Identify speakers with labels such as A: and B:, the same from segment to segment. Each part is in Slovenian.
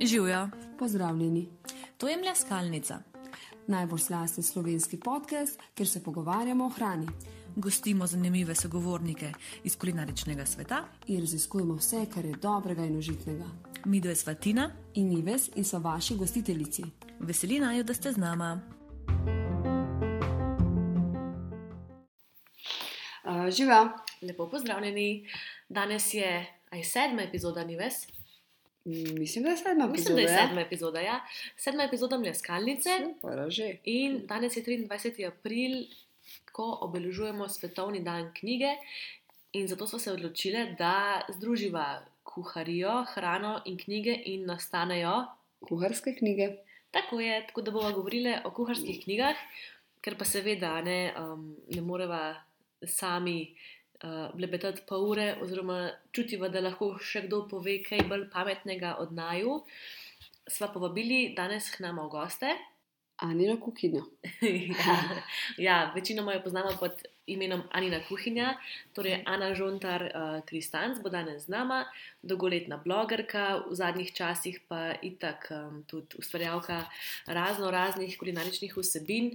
A: Živijo.
B: Pozdravljeni.
A: To je mleskalnica.
B: Najbolj slasten slovenski podcast, kjer se pogovarjamo o hrani.
A: Gostimo zanimive sogovornike iz kulinaričnega sveta
B: in raziskujemo vse, kar je dobrega in užitnega.
A: Mi dve sva Tina
B: in Ives in so vaši gostiteljici.
A: Veseli naj, da ste z nama.
B: Uh, Živijo.
A: Lepo pozdravljeni. Danes je aj sedma epizoda, ni ves?
B: Mislim, da je sedma
A: Mislim,
B: epizoda.
A: da je
B: ja.
A: sedma epizoda. Ja. Sedma epizoda mleskalnice.
B: Super, že.
A: In danes je 23. april, ko obeležujemo Svetovni dan knjige, in zato smo se odločili, da združiva kuharijo, hrano in knjige, in nastanejo.
B: Kuharske knjige.
A: Tako je, tako da bomo govorili o kuharskih knjigah, ker pa seveda ne, um, ne moreva sami uh, blebetati pa ure, oziroma čutiva, da lahko še kdo pove kaj bolj pametnega od naju. Sva povabili danes k nama v goste.
B: Anina kuhinja.
A: ja, ja, večinoma jo poznamo pod imenom Anina kuhinja, torej Ana Žontar uh, Kristanc bo danes z nama, dolgoletna blogerka, v zadnjih časih pa itak um, tudi ustvarjalka razno raznih kulinaričnih vsebin.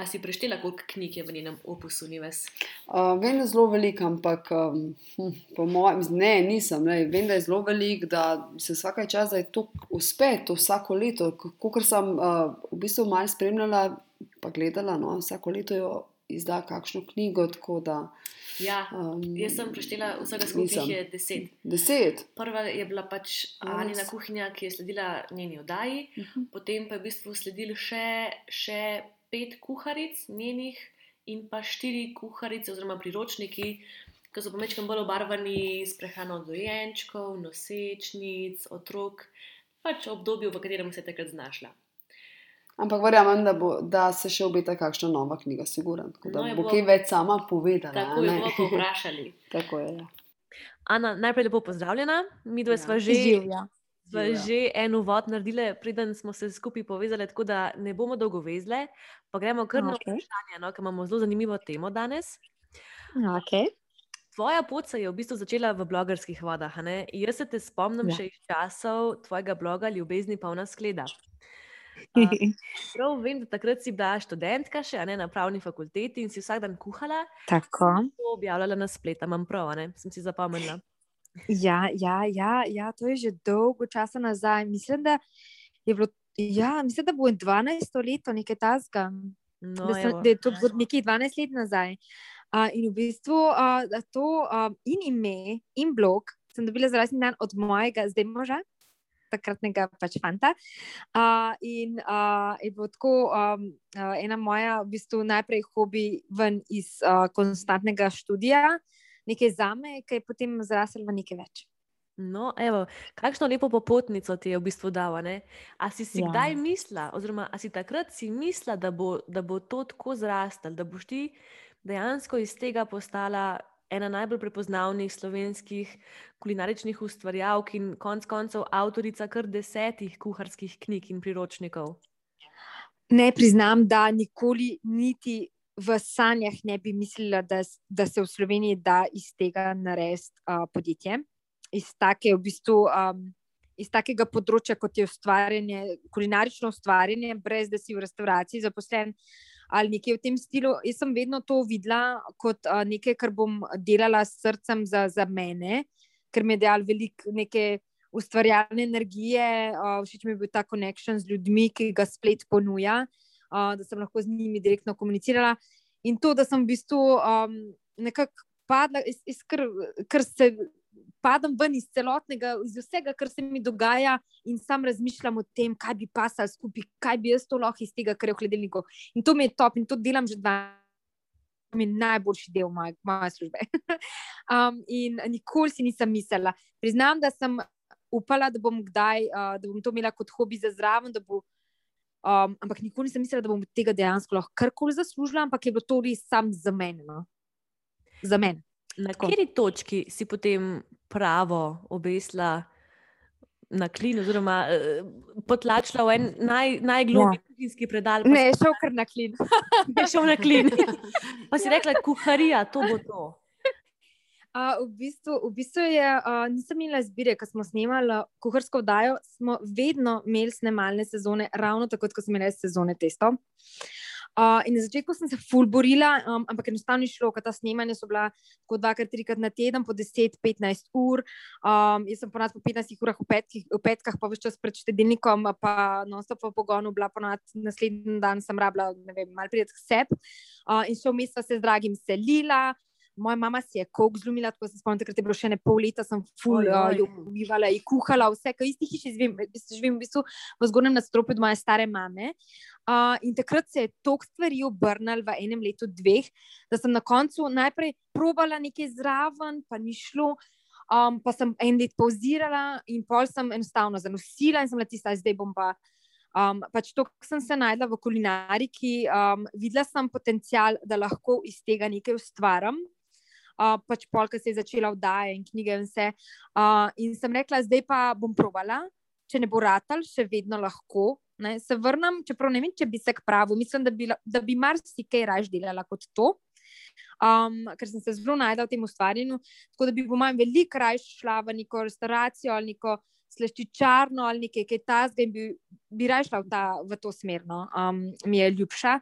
A: A si preštela, koliko knjig je v njenem opusu, ni ves?
B: Uh, vem, da je zelo velik, ampak um, hm, po mojem, ne, nisem. Ne. Vem, da je zelo velik, da se vsake čas, da je to uspe, to vsako leto. Kot sem uh, v bistvu malo spremljala, pa gledala, no, vsako leto jo izda kakšno knjigo. Da,
A: Ja,
B: um,
A: jaz sem preštela vsega skupaj, je deset.
B: Deset.
A: Prva je bila pač
B: Ja,
A: Anina
B: res.
A: kuhinja, ki je sledila njeni oddaji.
B: Mhm.
A: Potem pa je v bistvu sledilo še, še pet kuharic njenih in pa štiri kuharice, oziroma priročniki, ki so pomečkam bolj obarvani s prehrano dojenčkov, nosečnic, otrok, pač obdobju, v katerem se je takrat znašla.
B: Ampak verjamem, da, bo, da se še obeta kakšna nova knjiga, sigurno. Tako Da
A: No,
B: bo
A: bomo-
B: kaj več sama povedala.
A: Tako je bilo povprašali.
B: Tako je. Ja.
A: Ana, najprej lepo pozdravljena. Mi dve
B: Ja.
A: sva že.
C: Živja.
A: Sva
B: Živjo.
A: že en uvod naredili, preden smo se skupaj povezali, tako da ne bomo dolgo vezle, pa gremo kar na
C: Okej.
A: vprašanje, no, ker imamo zelo zanimivo temo danes.
C: Okay.
A: Tvoja pot se je v bistvu začela v blogerskih vodah. Jaz se te spomnim
C: Ja.
A: še iz časov tvojega bloga Ljubezni polna skleda. A, Prav vem, da takrat si bila študentka še ne, na pravni fakulteti in si vsak dan kuhala,
C: Tako.
A: to objavljala na spletu, imam prav, ne? sem si zapomnila.
C: Ja, ja, ja, ja, to je že dolgo časa nazaj. Mislim, da je bilo. Ja, mislim, da bo 12 leto nekaj tasga.
A: No,
C: da, sem, da je to bilo nekaj 12 let nazaj. Uh, in v bistvu uh, to uh, in ime, in blog sem dobila za rojstni dan od mojega zdaj moža, takratnega pač fanta. Uh, in uh, je bilo tako um, uh, ena moja, v bistvu najprej hobi ven iz uh, konstantnega študija, nekaj za me, ki je potem zrasel v nekaj več.
A: No, evo, kakšno lepo popotnico ti je v bistvu dala. ne? A si si
C: Ja.
A: kdaj mislila, oziroma a si takrat si mislila, da bo, da bo to tako zrastel, da boš ti dejansko iz tega postala ena najbolj prepoznavnih slovenskih kulinaričnih ustvarjalk in konec koncev avtorica kar desetih kuharskih knjig in priročnikov?
C: Ne priznam, da nikoli niti v sanjah ne bi mislila, da, da se v Sloveniji da iz tega narediti uh, podjetje. Iz, take, v bistvu, um, iz takega področja, kot je ustvarjanje, kulinarično ustvarjanje, brez da si v restavraciji zaposlen ali nekaj v tem stilu. Jaz sem vedno to videla kot uh, nekaj, kar bom delala s srcem za, za mene, ker mi je dal veliko neke ustvarjalne energije, uh, všeč mi je bil ta konekšen z ljudmi, ki ga splet ponuja, uh, da sem lahko z njimi direktno komunicirala. In to, da sem v bistvu um, nekako padla, iz, iz kar, kar se padam ven iz celotnega, iz vsega, kar se mi dogaja, in sam razmišljam o tem, kaj bi pasal skupaj, kaj bi jaz to lahko iz tega, kar je v hladilniku. In to mi je top in to delam že dva. Mi je najboljši del moje, moje službe. um, in nikoli si nisem mislila. Priznam, da sem upala, da bom kdaj, uh, da bom to imela kot hobi za zraven. da Bo, um, ampak nikoli nisem mislila, da bom tega dejansko lahko karkoli zaslužila, ampak je bilo to res sam za mene. No? Za mene.
A: Na kateri točki si potem pravo obesla na klin, oziroma eh, potlačila v en naj, najgloblji ja. kuhinjski predal? pa
C: Ne, šel kar na klin.
A: si šel na klin. Pa si rekla, kuharija, to bo to.
C: Uh, v, bistvu, v bistvu je, uh, nisem imela izbire, ko smo snemali kuharsko vdajo, smo vedno imeli snemalne sezone, ravno tako kot smo imeli sezone testov. Uh, in na začetku sem se fulborila, um, ampak enostavno ni šlo, ker ta snemanja so bila tako dvakrat, trikrat na teden, po 10-15 ur. Um, jaz sem ponad po 15 urah v, petkih, v petkah, pa več čas pred štedilnikom, pa non-stop v pogonu, bila ponad naslednji dan, sem rabila, ne vem, malo prijeti k sebi. Uh, in še vmes se z dragim selila. Moja mama si je kok zlomila, tako se spomnim, ker je bilo še ne pol leta, sem ful, jo umivala in kuhala, vse, kaj isti hiši živim, živim v bistvu v zgornjem nadstropju od moje stare mame. Uh, in takrat se je toliko stvari obrnilo v enem letu, dveh, da sem na koncu najprej probala nekaj zraven, pa ni šlo. Um, pa sem en let pauzirala in pol sem enostavno zanosila in sem letela, zdaj bom pa. Um, pač to, kar sem se najdla v kulinariki, um, videla sem potencial, da lahko iz tega nekaj ustvarim pač polka se je začela vdajati in knjige in vse. Uh, in sem rekla, zdaj pa bom provala, če ne bo ratal, še vedno lahko. Ne, se vrnem, čeprav ne vem, če bi se k pravu, mislim, da bi, da bi marsikaj raje delala kot to. Um, ker sem se zelo najdela v tem ustvarjanju, tako da bi po mojem veliko raje šla v neko restauracijo ali neko sleščičarno ali nekaj, kaj tasga in bi, bi raje šla v, ta, v to smer, no. um, mi je ljubša.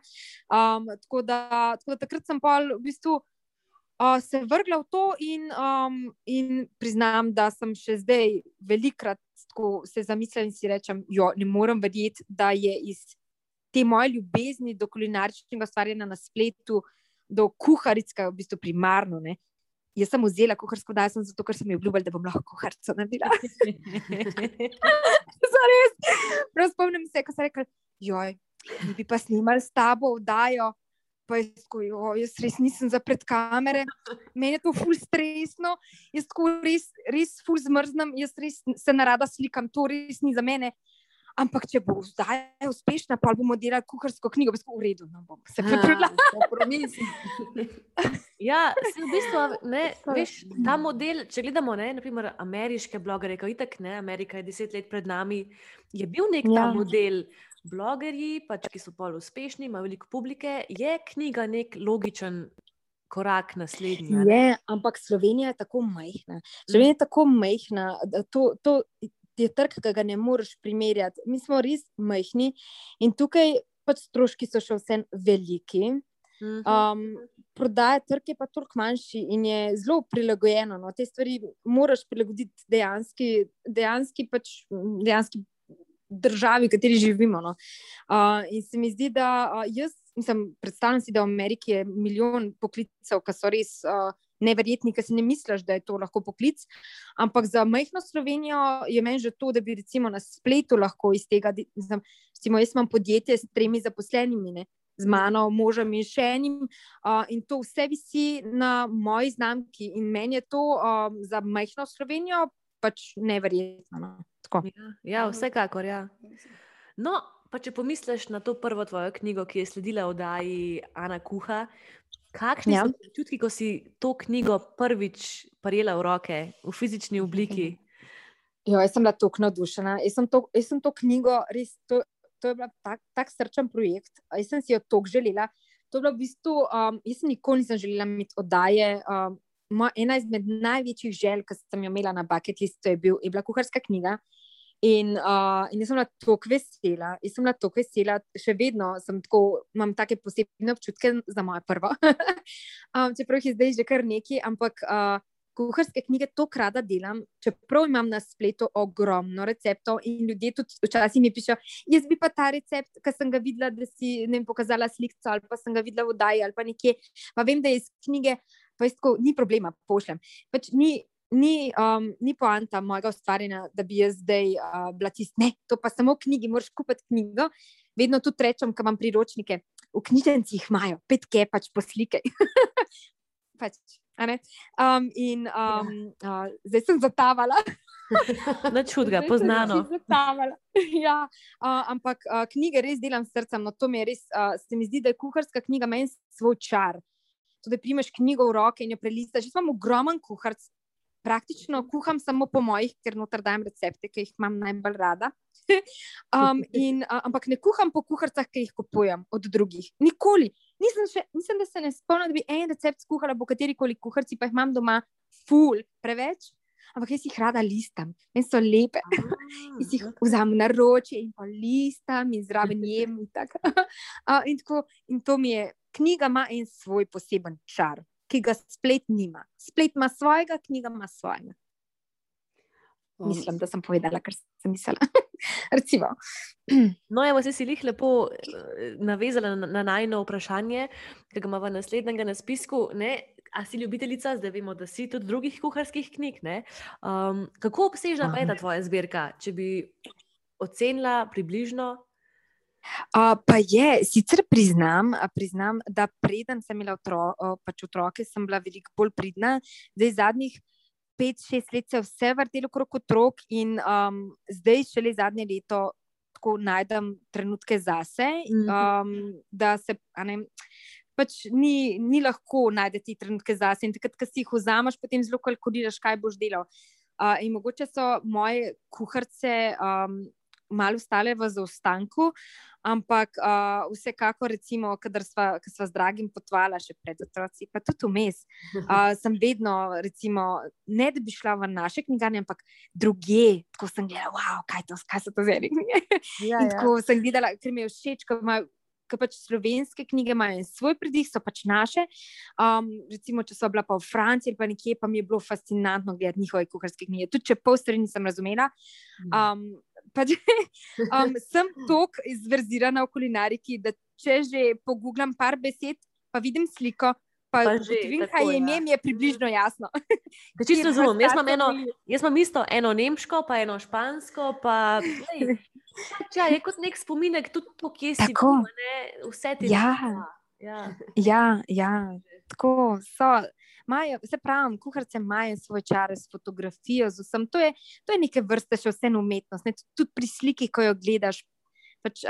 C: Um, tako, da, tako da takrat sem pa v bistvu uh, se vrgla v to, in, um, in priznam, da sem še zdaj velikrat se zamislila in si rečem, da ne morem verjeti, da je iz te moje ljubezni do kulinaričnega stvarjanja na spletu, do kuharickega, v bistvu primarno. Ne? Jaz sem vzela kuharsko dajo, zato ker sem jim obljubila, da bom lahko kuharico naredila. Zares. Prav spomnim se, ko sem rekla, joj, bi pa snimali s tabo, dajo pa je tako, jo, jaz res nisem za pred kamere, meni je to ful stresno, jaz tako res, res ful zmrznem, jaz res se narada slikam, to res ni za mene. Ampak, če bo zdaj uspešna, pa bomo delali kuharsko knjigo, bo v redu. No, bom se pripravila.
A: ja, v bistvu, ne, veš, ta model, če gledamo, ne, naprimer, ameriške blogere, ki je ne, Amerika je deset let pred nami, je bil nek ja. ta model blogerji, pač, ki so bolj uspešni, imajo veliko publike, je knjiga nek logičen korak naslednji.
C: Je, ampak Slovenija je tako majhna. Slovenija je tako majhna, da to, to je trg, ki ga ne moreš primerjati. Mi smo res majhni in tukaj pač stroški so še vse veliki. Um, prodaja trg je pa toliko manjši in je zelo prilagojeno. No. Te stvari moraš prilagoditi dejansko pač, državi, v kateri živimo. No. Uh, in se mi zdi, da uh, jaz mislim, predstavljam si, da v Ameriki je milijon poklicev, ki so res uh, neverjetni, ki si ne misliš, da je to lahko poklic. Ampak za majhno Slovenijo je meni že to, da bi recimo na spletu lahko iz tega, mislim, recimo, jaz imam podjetje s tremi zaposlenimi. Ne. Z mano, možem in še enim, uh, in to vse visi na moji znamki. In meni je to um, za majhno Slovenijo pač neverjetno. No.
A: Ja, ja, vsekakor. Ja. No, pa če pomisliš na to prvo tvojo knjigo, ki je sledila oddaji Ana Kuha, kakšni ja. so čutki, ko si to knjigo prvič prijela v roke v fizični obliki?
C: Jo, jaz sem bila tako navdušena. Jaz, jaz sem to knjigo, res, to, to je bil tak, tak srčen projekt. Jaz sem si jo tako želela. To je bilo v bistvu, um, jaz nikoli nisem želela imeti oddaje. Um, Moja, ena izmed največjih želj, ki sem jo imela na bucket listu, je, bil, je bila kuharska knjiga. In, uh, in jaz sem bila tako vesela, jaz sem bila tako vesela, še vedno tako, imam take posebne občutke za moje prvo. um, čeprav je zdaj že kar nekaj, ampak uh, kuharske knjige to krada delam, čeprav imam na spletu ogromno receptov in ljudje tudi včasih mi pišejo, jaz bi pa ta recept, ki sem ga videla, da si ne pokazala sliko ali pa sem ga videla v Daji ali pa nekje, pa vem, da je iz knjige pa je tako, ni problema, pošljem. Pač ni, ni, um, ni poanta mojega ustvarjanja, da bi jaz zdaj uh, bila tista, ne, to pa samo knjigi, moraš kupiti knjigo. Vedno tudi rečem, ko imam priročnike, v knjižnicah imajo, petke pač poslike. pač, um, in um, ja. uh, zdaj sem zatavala.
A: Na čudga, poznano.
C: Ja, uh, ampak uh, knjige res delam s srcem. No, to mi je res, uh, se mi zdi, da je kuharska knjiga meni svoj čar. To, da primeš knjigo v roke in jo prelistaš. Jaz imam ogromen kuharc, praktično kuham samo po mojih, ker noter dajem recepte, ki jih imam najbolj rada. um, in, uh, ampak ne kuham po kuharcah, ki jih kupujem od drugih. Nikoli. Nisem, še, nisem da se ne spomnim, da bi en recept skuhala po kateri koli kuharci, pa jih imam doma ful, preveč. Ampak jaz jih rada listam, meni so lepe. Jaz jih vzamem na roče in pa listam in zraven jem. In, tako. uh, in, tako, in to mi je, knjiga ima en svoj poseben čar, ki ga splet nima. Splet ima svojega, knjiga ima svojega. Mislim, da sem povedala, kar sem mislila.
A: no, evo, si jih lepo eh, navezala na, na najno vprašanje, ki ga imamo v naslednjem naspisku. Ne? A si ljubiteljica, zdaj vemo, da si tudi drugih kuharskih knjig. Um, kako obsežna pa je ta tvoja zbirka, če bi ocenila približno?
C: Uh, pa je, sicer priznam, priznam da preden sem imela otro, pač otroke, sem bila veliko bolj pridna. Zdaj, zadnjih pet, šest let se vse vrtelo okrog otrok, in um, zdaj, šele zadnje leto, tako najdem trenutke zase. Um, da se, ne, pač ni, ni lahko najti trenutke zase. In takrat, ko si jih vzameš, potem zelo kalkuliraš, kaj boš delal. Uh, in mogoče so moje kuharice um, malo stale v zaostanku. Ampak uh, vsekakor, recimo, kadar sva, sva z dragim potvala še pred otroci, pa tudi vmes, uh, sem vedno, recimo, ne da bi šla v naše knjigarne, ampak druge. Tako sem gledala, wow, kaj, to, kaj so to zdaj knjige. Ja, in ja. tako sem gledala, ker mi je všeč, ko imajo. Ker pač slovenske knjige imajo svoj pridih, so pač naše. Um, recimo, če so bila pa v Franciji ali pa nekje, pa mi je bilo fascinantno gledati njihove kuharske knjige. Tudi če pol strani nisem razumela. Um, pač, um, sem tako izverzirana v kulinariki, da če že pogooglam par besed, pa vidim sliko. Pa, pa že vem, kaj je ime, je približno jasno.
A: Čisto razumem. Jaz imam, eno, jaz imam isto eno nemško, pa eno špansko. Pa, lej, če, je kot nek spominek, tudi to, kje si
C: bil.
A: Vse te
C: ja. Ja. ja, ja, tako so imajo, se pravi, kuharice imajo svoj čar s fotografijo, z vsem. To je, to je neke vrste še vse umetnost. Ne? Tudi pri sliki, ko jo gledaš. Pač,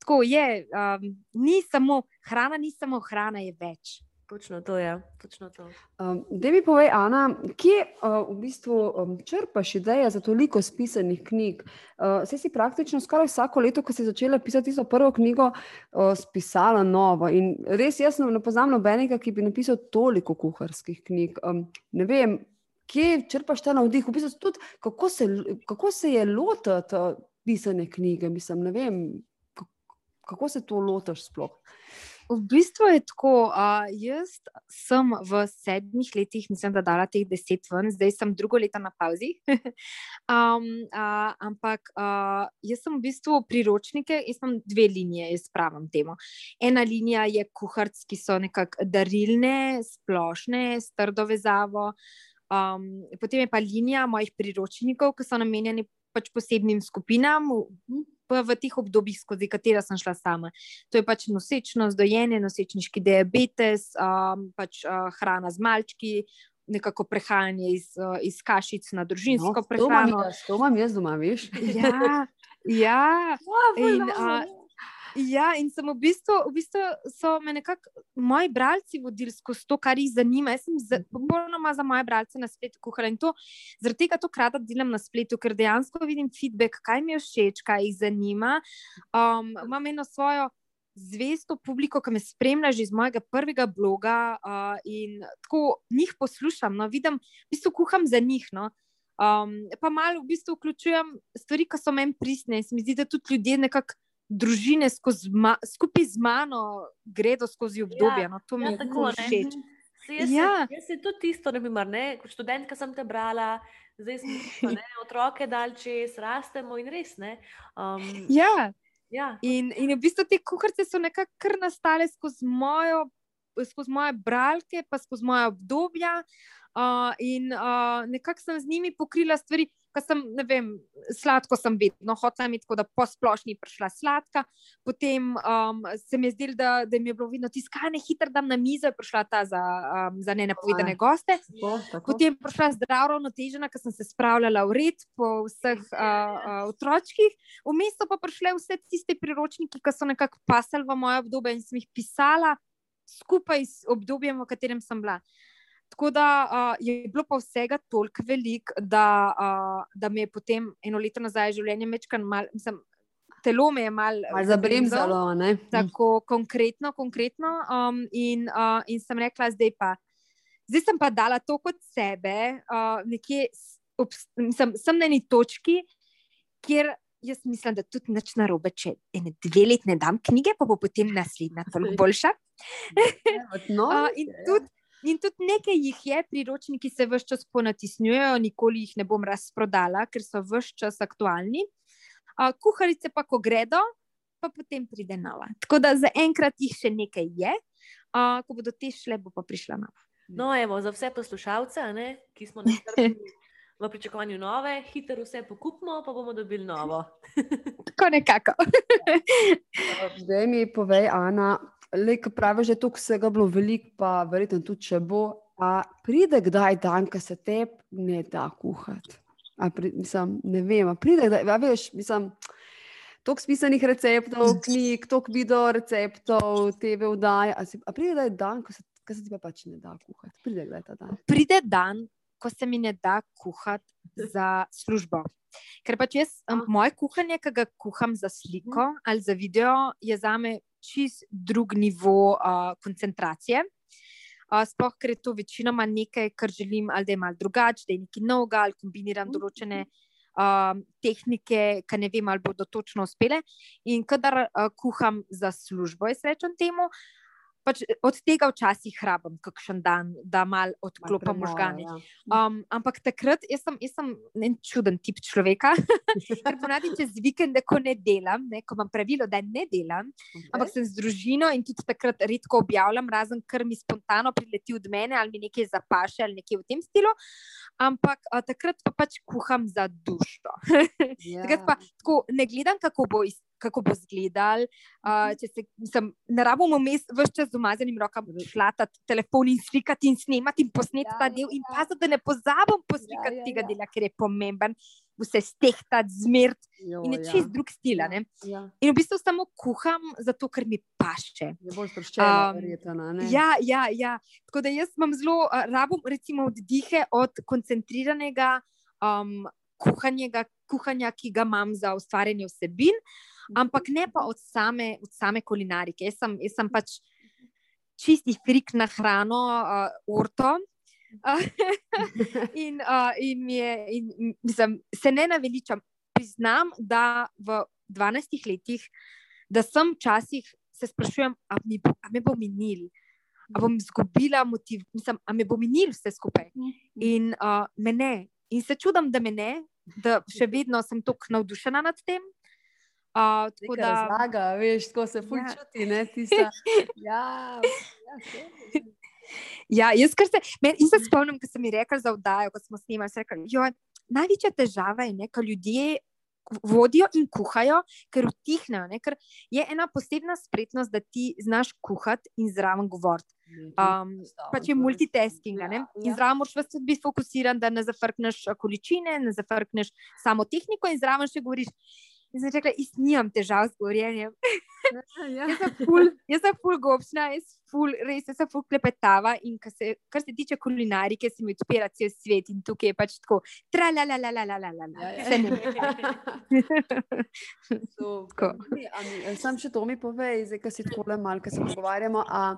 C: tako je, um, ni samo hrana, ni samo hrana, je več.
A: Točno to je. Ja. Točno to.
B: Um, da mi povej, Ana, kje uh, v bistvu um, črpaš ideje za toliko spisanih knjig? Uh, si praktično skoraj vsako leto, ko si začela pisati to prvo knjigo, uh, spisala novo. In res jaz ne poznam nobenega, ki bi napisal toliko kuharskih knjig. Um, ne vem, kje črpaš ta navdih, v bistvu tudi, kako, se, kako se je lotiti pisane knjige. Mislim, ne vem, kako se to lotiš sploh.
C: V bistvu je tako, uh, jaz sem v sedmih letih, nisem da dala teh deset ven, zdaj sem drugo leto na pauzi. um, uh, ampak uh, jaz sem v bistvu priročnike, jaz imam dve linije, jaz pravim temu. Ena linija je kuharc, ki so nekako darilne, splošne, s trdo vezavo. Um, potem je pa linija mojih priročnikov, ki so namenjeni pač posebnim skupinam v teh obdobjih, skozi katera sem šla sama. To je pač nosečnost, dojenje, nosečniški diabetes, um, pač uh, hrana z malčki. Nekako prehajanje iz, uh, iz kašic na družinsko no, prehrano.
B: To imam jaz doma, veš?
C: Ja, ja. In, uh, Ja, in sem v bistvu, v bistvu so me nekako moji bralci vodili skozi to, kar jih zanima. Jaz sem za, mhm. popolnoma za moje bralce na spletu kuhala in to zaradi tega to krat delam na spletu, ker dejansko vidim feedback, kaj mi je všeč, kaj jih zanima. Um, imam eno svojo zvesto publiko, ki me spremlja že iz mojega prvega bloga uh, in tako njih poslušam. No, vidim, v bistvu kuham za njih. No. Um, pa malo v bistvu vključujem stvari, ki so meni pristne. Se mi zdi, da tudi ljudje nekako družine ma, skupaj z mano gredo skozi obdobje. Ja, no, to mi ja, je tako všeč.
A: Jaz, ja. jaz sem tudi tisto, ne bi mar, ne, kot študentka sem te brala, zdaj smo ne, otroke dal čez, rastemo in res ne. Um,
C: ja. Ja. In, in v bistvu te kuharice so nekako nastale skozi, mojo, skozi moje bralke, pa skozi moje obdobja. Uh, in uh, nekako sem z njimi pokrila stvari, ker sem, ne vem, sladko sem vedno hotela imeti, tako da po splošni prišla sladka. Potem um, se mi je zdelo, da, da mi je bilo vidno tiskanje, hitro da na mizo je prišla ta za, um, za nenapovedane goste. Tako, tako. Potem je prišla zdravo, ravnotežena, ker sem se spravljala v red po vseh uh, uh, otročkih. Vmes so pa prišle vse tiste priročniki, ki so nekako pasali v moje obdobje in sem jih pisala skupaj s obdobjem, v katerem sem bila. Tako da uh, je bilo pa vsega toliko velik, da, uh, da me je potem eno leto nazaj življenje mečkan mal, mislim, telo me je malo
B: mal zabremzalo.
C: Tako konkretno, konkretno. Um, in, uh, in sem rekla, zdaj pa. zdaj sem pa dala to kot sebe, uh, nekje ob, sem, sem na neki točki, kjer jaz mislim, da tudi nič narobe, če ene dve leti ne dam knjige, pa bo potem naslednja toliko boljša. Uh, in tudi. In tudi nekaj jih je, priročniki se vse čas ponatisnjujejo, nikoli jih ne bom razprodala, ker so vse čas aktualni. Uh, kuharice pa, ko gredo, pa potem pride nova. Tako da za enkrat jih še nekaj je, uh, ko bodo te šle, bo pa prišla nova.
A: No, evo, za vse poslušalce, ne, ki smo nestrpni v pričakovanju nove, hitro vse pokupimo, pa bomo dobili novo.
C: Tako nekako.
B: Zdaj mi povej, Ana. Le, ki da je tukaj vsega bilo veliko, pa verjetno tudi če bo. A pride kdaj dan, ko se te ne da kuhati? Pri, mislim, ne vem, pride kdaj, a veš, mislim. Toliko spisanih receptov, knjig, toliko video receptov, TV vdaj. A, a pride kdaj dan, ko se, ko se ti pa pač ne da kuhati? Pride kdaj ta dan?
C: Pride dan, ko se mi ne da kuhati za službo. Ker pač jaz, um, moje kuhanje, ki ga kuham za sliko ali za video, je za me čist drug nivo uh, koncentracije. Uh, sploh, ker je to večinoma nekaj, kar želim, ali da je malo drugače, da je nekaj novega, ali kombiniram določene uh, tehnike, ki ne vem, ali bodo točno uspele. In kadar uh, kuham za službo, jaz rečem temu, uh, pač od tega včasih rabim, kakšen dan, da malo odklopim možgane.
B: Ja.
C: Um, ampak takrat jaz sem, jaz sem en čuden tip človeka, ker ponavadi čez vikende, ko ne delam, ne, ko imam pravilo, da ne delam, okay. ampak sem z družino in tudi takrat redko objavljam, razen kar mi spontano prileti od mene ali mi nekaj zapaše ali nekaj v tem stilu. Ampak a, takrat pa pač kuham za dušo.
B: Ja.
C: takrat pa tako ne gledam, kako bo iz kako bo izgledal. Uh, če se sem, ne rabimo vse čas z umazanim rokami šlatati telefon in slikati in snemati in posneti
B: Ja,
C: ta
B: ja,
C: del, in
B: ja.
C: pa da ne pozabim poslikati
B: Ja, ja,
C: tega
B: ja.
C: dela, ker je pomemben, vse stehtati, zmerti
B: Jo,
C: in je
B: ja.
C: čist drug stil. a ne.
B: Ja,
C: In v bistvu samo kuham, zato ker mi paše.
B: je bolj sproščeno,
C: Um,
B: verjetno.
C: Ja, ja, ja. Tako da jaz imam zelo uh, rabo, recimo, oddihe od koncentriranega um, kuhanja, kuhanja, ki ga imam za ustvarjanje vsebin, ampak ne pa od same, od same kulinarike. Jaz sem, jaz sem pač čisti frik na hrano, uh, orto. In uh, in, je, in mislim, se ne naveličam. Priznam, da v 12 letih, da sem včasih se sprašujem, ali mi, bo- a me bo minil, ali bom izgubila motiv, mislim, ali me bo minil vse skupaj. In uh, me ne. In se čudim, da me ne, da še vedno sem tako navdušena nad tem. Uh, tako
B: Neka
C: da,
B: razlaga, veš, tako se ful
C: Ja.
B: čuti, ne, tista. Ja, ja, saj.
C: ja, jaz kar se, men, in se spomnim, ko sem mi rekel za vdajo, ko smo snimali, rekel, "Joj, največja težava je, ko ljudje vodijo in kuhajo, ker utihnejo. Ne, ker je ena posebna spretnost, da ti znaš kuhati in zraven govoriti. Um, pač je multitasking. ne.
B: Ja,
C: In
B: ja.
C: zraven moraš ves čas biti fokusiran, da ne zafrkneš a, količine, ne zafrkneš samo tehniko, in zraven še govoriš. In sem rekla, jaz nimam težav z govorjenjem.
B: Ja,
C: Jaz sem ful, jaz sem ful gobčna, jaz ful, res jaz sem ful klepetava. In kar se, kar se tiče kulinarike, se mi odpira cel svet in tukaj je pač tako, tra la la la la la la la.
B: Ja, ja. Sam še to mi povej, zdaj, ko si tako le malo, ko se pogovarjamo. A,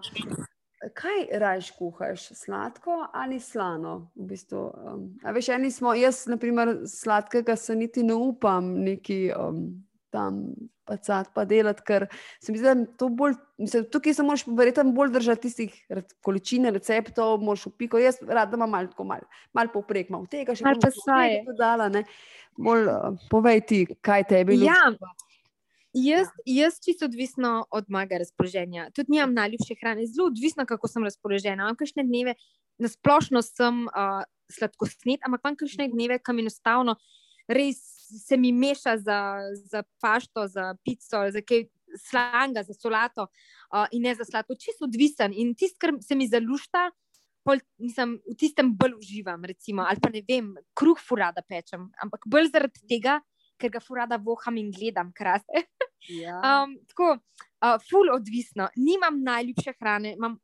B: kaj rajš kuhaš, sladko ali slano? V bistvu, um, veš, eni smo, jaz, naprimer, sladkega se niti ne upam neki um, tam pacati pa delati, ker se mi zdi, da je to bolj, mislim, tukaj se moraš verjetno bolj držati tistih količine receptov, moraš v piko. Jaz rad, da imam malo, tako malo, malo poprek, malo tega še
C: Malo pasaje.
B: tega dodala, ne. Bolj uh, povej ti, kaj tebi luči.
C: Ja, Jaz, jaz čisto odvisno od mojega razpoloženja. Tudi nimam najljubše hrane, zelo odvisno, kako sem razpoložena. Imam kakšne dneve, na splošno sem uh, sladkosnet, ampak imam kakšne dneve, kam enostavno res se mi meša za, za pašto, za pico, za kaj slanga, za solato uh, in ne za sladko. Čisto odvisen in tisto, kar se mi zalušta. Pol, mislim, v tistem bolj uživam, recimo, ali pa ne vem, kruh furada pečem, ampak bolj zaradi tega, ker ga furada voham in gledam, krase.
B: Ja.
C: Um, tako, uh, ful odvisno. Nimam najljubše hrane, imam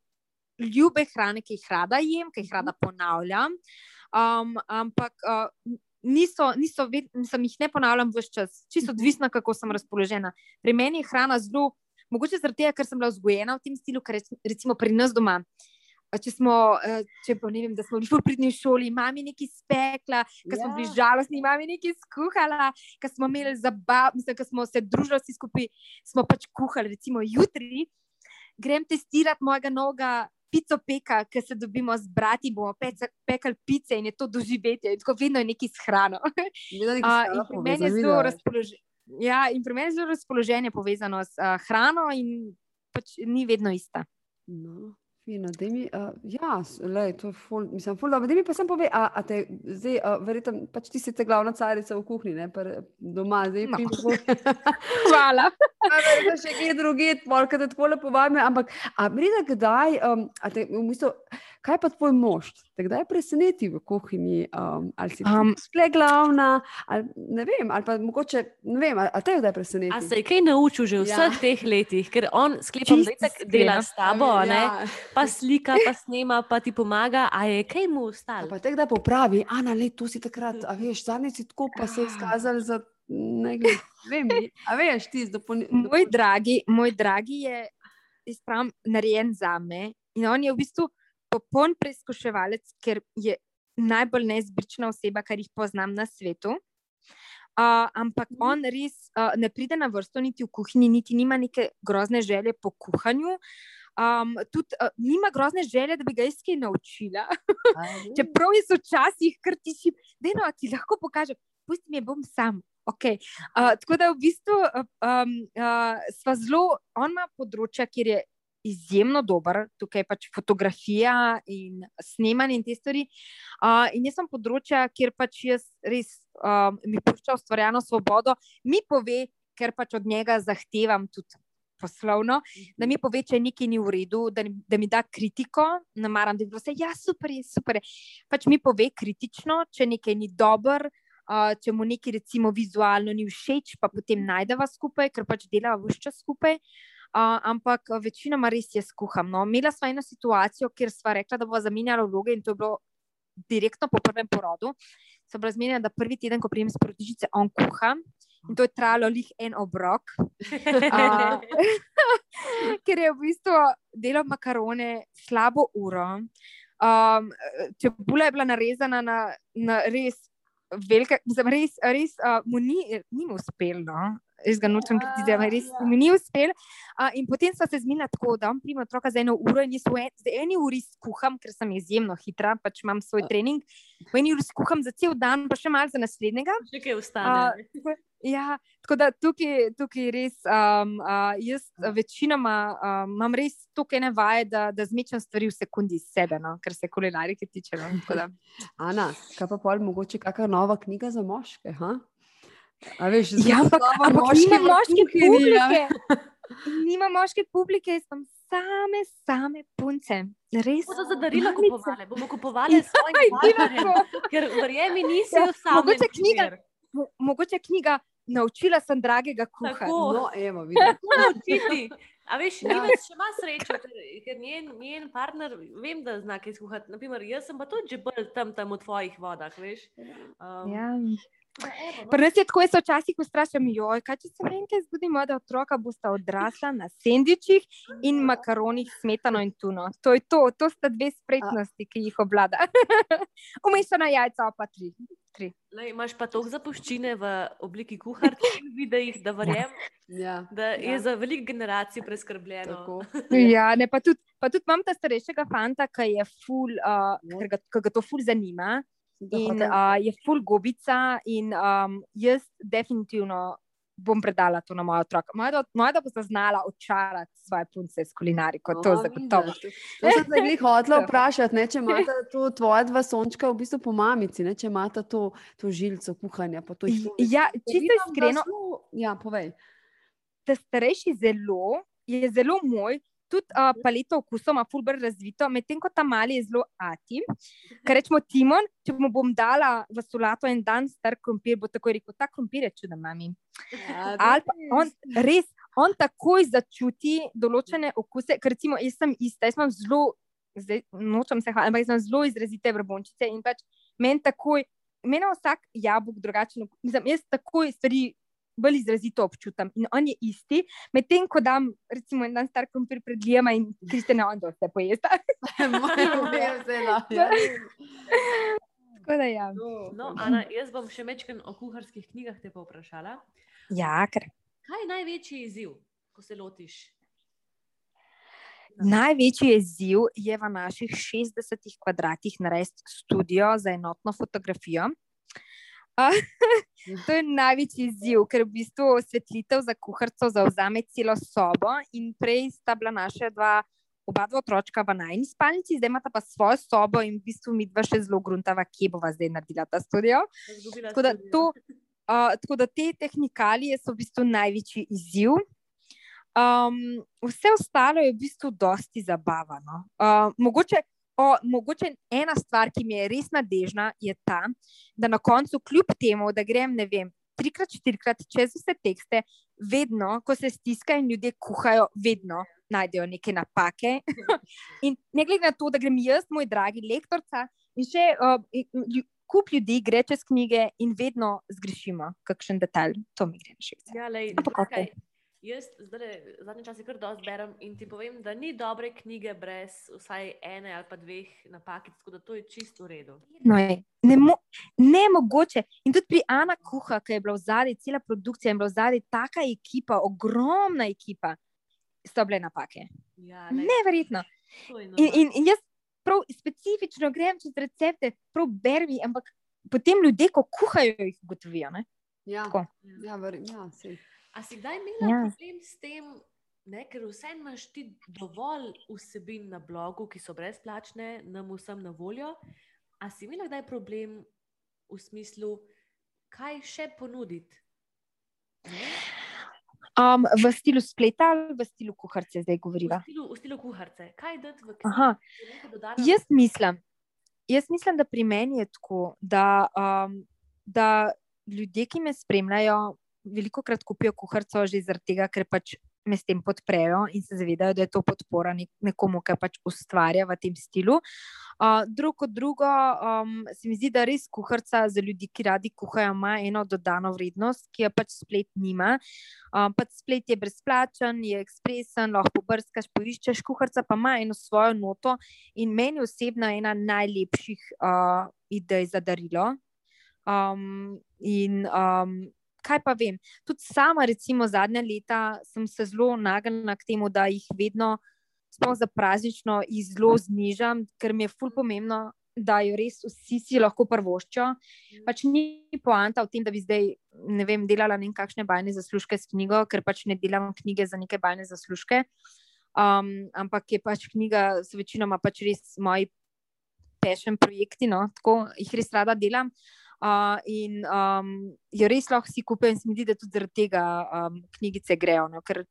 C: ljube hrane, ki jih rada jem, ki jih rada ponavljam. Um, ampak uh, niso, niso ved, nisem jih ne ponavljam vse čas, čisto odvisno, kako sem razpoložena. Pri meni je hrana zelo, mogoče zaradi tega, ker sem bila vzgojena v tem stilu, ker rec- recimo pri nas doma. Če smo, uh, če pa ne vem, da smo bili v pridni šoli, mami nekaj spekla, ker smo bili
B: Ja.
C: žalostni, mami nekaj skuhala, ker smo imeli zabav, mislim, ker smo se družili vsi skupaj, smo pač kuhali, recimo jutri. Grem testirati mojega novega pico peka, ker se dobimo z brati, bomo pekali pice in je to doživetje. In tako vedno je nekaj s hrano. Uh, pri meni je zelo
B: videla.
C: razpoloženje. Ja, in pri meni je zelo razpoloženje povezano s uh, hrano, in pač ni vedno ista.
B: No, fino, da mi, uh, ja, lej, to je ful, mislim, ful, dobro, da mi pa sem pove, a, a te, zdaj, uh, verjetno, pač ti si te glavna carica v kuhinji, ne, pa doma, zdaj
C: No.
B: pim,
C: Hvala.
B: Verjetno še kje drugje, polka te tako lepo vabim, ampak a brida kdaj, um, a te, v bistvu, kaj pa tvoj mož, te kdaj preseneti v kuhinji, um, ali si
C: Um,
B: um, sple glavna, ali ne vem, ali pa mogoče, ne vem, a, a te kdaj preseneti?
A: A se je kaj naučil že v
B: Ja.
A: vseh teh letih, ker on sklepam, da itak dela s tabo, a ne?
B: Ja.
A: pa slika, pa snema, pa ti pomaga, a je kaj mu ostalo?
B: Pa te kdaj popravi, Ana, le tu si takrat, a veš, zadnjič si tako pa se je izkazal za ne gled, vem, a veš, ti zdopolni.
C: Moj dragi, moj dragi je jaz pravim, narejen za me in on je v bistvu popoln preizkuševalec, ker je najbolj neizbrična oseba, kar jih poznam na svetu. Uh, ampak
B: Mhm.
C: on res uh, ne pride na vrsto, niti v kuhinji, niti nima neke grozne želje po kuhanju. Um, tudi uh, nima grozne želje, da bi ga jaz kaj naučila. Čeprav jaz včasih kar tišim, da eno ti lahko pokažem, pusti me, bom sam. Okay. Uh, tako da v bistvu uh, um, uh, sva zelo, on ima področja, kjer je izjemno dober, tukaj pač fotografija in snemanje in te stvari. Uh, in jaz sem področja, kjer pač jaz res um, mi pušča ustvarjeno svobodo, mi pove, ker pač od njega zahtevam tudi. Poslovno, da mi pove, če nekaj ni v redu, da, da mi da kritiko, ne maram, da bi bilo vse, ja, super je, super. Pač mi pove kritično, če nekaj ni dobro, uh, če mu nekaj recimo vizualno ni všeč, pa potem najdeva skupaj, ker pač delava vse čas skupaj. Uh, ampak uh, večinoma res jaz kuham. No. Imela sva eno situacijo, kjer sva rekla, da bo zamenjala vloge in to je bilo direktno po prvem porodu. So bila zmenjena, da prvi teden, ko prijem iz porodnišnice, on kuha. In to je trajalo lih en obrok. Uh, ker je v bistvu delal makarone slabo uro. Um, čebula je bila narezana na, na res velike, mislim, res, res uh, mu ni, ni mu uspelo. No? Jaz ga nočem kritizirati, res mi ni uspelo. Uh, in potem smo se zmenili tako, da on prima otroka za eno uro in jaz v en, eni uri skuham, ker sem izjemno hitra, pač imam svoj trening. V eni uri skuham za cel dan, pa še malo za naslednjega.
A: Še kaj ostane.
C: Uh, ja, tako da tukaj, tukaj res, um, uh, jaz večinoma um, imam res toliko ene vaje, da, da zmečem stvari v sekundi iz sebe, no, kar se kulinarike tiče. No, tako da.
B: Ana, kaj pa pol mogoče kakšna nova knjiga za moške? Ha? A veš,
C: ja, ampak, ampak
B: Moški
C: nima moške
B: ja.
C: publike. Nima moške publike, sem same, same punce. Res.
A: Bomo za darila kupovali, bomo kupovali partnerjem,
C: lahko.
A: ker verjemi, nisi
C: Ja,
A: v samem
C: mogoče knjiga-. Mo- Mogoče knjiga Naučila sem dragega kuhati.
A: Tako.
B: No, evo,
A: naučiti? A veš,
B: Ja.
A: Ivec še ima srečo, ker, ker njen, njen partner, vem, da zna kaj skuhati. Naprimer, jaz sem pa tudi že bolj tam, tam v tvojih vodah, veš. Um,
C: Ja.
A: No.
C: Pri nas je tako, jaz se včasih ustrašim, joj, kaj če se meni kaj zgodi, moja otroka bosta odrasla na sendvičih in makaronih, s smetano in tuno. To je to, to sta dve spretnosti, ki jih obvlada. Umešana jajca, pa tri. tri.
A: Lej, imaš pa toliko zapuščine v obliki kuharke in videih, da verjamem,
B: Ja,
A: da je
B: Ja.
A: za veliko generacij preskrbljeno.
B: tako.
C: Ja, ne, pa tudi, pa tudi imam ta starejšega fanta, ki je ful, uh,
B: Ja.
C: ga, ker ga to ful zanima. In uh, je full gobica, in um, jaz definitivno bom predala to na moja otroka. Moja, da- bo zaznala očarati svoje punce s kulinariko, to
B: No,
C: zagotovo.
B: To sem te glih hotela
C: Ja.
B: vprašati, ne, če imata to tvoja dva sončka v bistvu po mamici, ne, če imata to, to žilco kuhanja. To jih to-
C: Ja, čisto iskreno,
B: so- Ja, povej.
C: ta starejši zelo, je zelo moj. Tudi uh, paleto okusov ima fulber razvito, medtem ko ta mali je zelo ati. Ker rečemo Timon, če mu bom dala v solato en dan star krompir, bo takoj rekel, ta krompir je čuden, mami.
B: Ja,
C: Ali pa on res, on takoj začuti določene okuse, ker recimo jaz sem ista, jaz imam zelo, zdaj nočem se hvaliti, ampak jaz imam zelo izrazite brbončice in pač meni takoj, meni vsak jabolk drugačen, mislim, jaz takoj stvari bolj izrazito občutam. In on je isti, medtem ko dam, recimo, en dan star krompir pred Lijama in Kristjana, on to vse pojesta.
B: Moje vzela. ja.
C: Tako da ja.
A: No, Ana, jaz bom še večkrat o kuharskih knjigah te povprašala.
C: Ja, ker
A: Kaj je največji izziv, ko se lotiš?
C: Največji izziv je v naših 60 kvadratih narediti studio za enotno fotografijo. To je največji izziv, ker v bistvu osvetlitev za kuharico zauzame celo sobo. In prej sta bila naša dva, oba dva otroka v najni spalnici, zdaj imata pa svojo sobo in v bistvu mi dva še zelo gruntava, kje bova zdaj naredila ta studio. Tako da, to, uh, tako da te tehnikalije so v bistvu največji izziv. Um, vse ostalo je v bistvu dosti zabavano. Uh, mogoče, o, mogoče ena stvar, ki mi je res nadežna, je ta, da na koncu, kljub temu, da grem, ne vem, trikrat, štirikrat čez vse tekste, vedno, ko se stiskajo in ljudje kuhajo, vedno najdejo neke napake. in ne glede na to, da grem jaz, moj dragi lektorca, in še uh, kup ljudi gre čez knjige in vedno zgrešimo kakšen detalj. To mi gre na šest.
A: Ja, lej,
C: Ampak okej.
A: Jaz zdaj zadnje čase kar dosti berem in ti povem, da ni dobre knjige brez vsaj ene ali pa dveh napak, tako da to je čisto v redu.
C: No, je. Ne, mo ne mogoče. In tudi pri Ana Kuha, ki je bila v zadnji, cela produkcija je bila v zadnji, taka ekipa, ogromna ekipa, so bile napake.
A: Ja, lej,
C: Neverjetno. In,
A: normalno.
C: in, in jaz prav specifično grem čez recepte, prav berbi, ampak potem ljudje, ko kuhajo, jih ugotovijo. Ne?
B: Ja,
C: Tako.
B: ja, ver, ja, sej.
A: A si kdaj imela
C: Ja.
A: problem s tem, ne, ker vse imaš ti dovolj vsebin na blogu, ki so brezplačne, nam vsem na voljo. A si imela kdaj problem v smislu, kaj še ponuditi? Ne?
C: Um, v stilu spleta ali v stilu kuharice zdaj
A: V
C: govoriva?
A: stilu, v stilu kuharice. Kaj dati v knjigo?
C: Jaz mislim, jaz mislim, da pri meni je tako, da, um, da ljudje, ki me spremljajo, veliko krat kupijo kuharico že zaradi tega, ker pač me s tem podprejo in se zavedajo, da je to podpora nek nekomu, ki pač ustvarja v tem stilu. Uh, drugo kot drugo, um, se mi zdi, da res kuharica za ljudi, ki radi kuhajo, ima eno dodano vrednost, ki jo pač splet nima. Um, pač splet je brezplačen, je ekspresen, lahko pobrskaš, poiščeš, kuharica pa ima eno svojo noto. In meni osebno je ena najlepših uh, idej za darilo. Um, in um, kaj pa vem, tudi sama, recimo, zadnja leta sem se zelo nagnjena k temu, da jih vedno, sploh za praznično, zelo znižam, ker mi je ful pomembno, da jo res vsi si lahko prvoščijo. Pač ni poanta v tem, da bi zdaj vem, delala ne vem kakšne bajne zaslužke s knjigo, ker pač ne delam knjige za neke bajne zaslužke. Um, ampak je pač knjiga, so večinoma pač res moji pešen projekti, no, tako jih res rada delam. Uh, in um, jo res lahko si kupijo, in se mi zdi, da tudi zaradi tega um, knjigice grejo. No, ker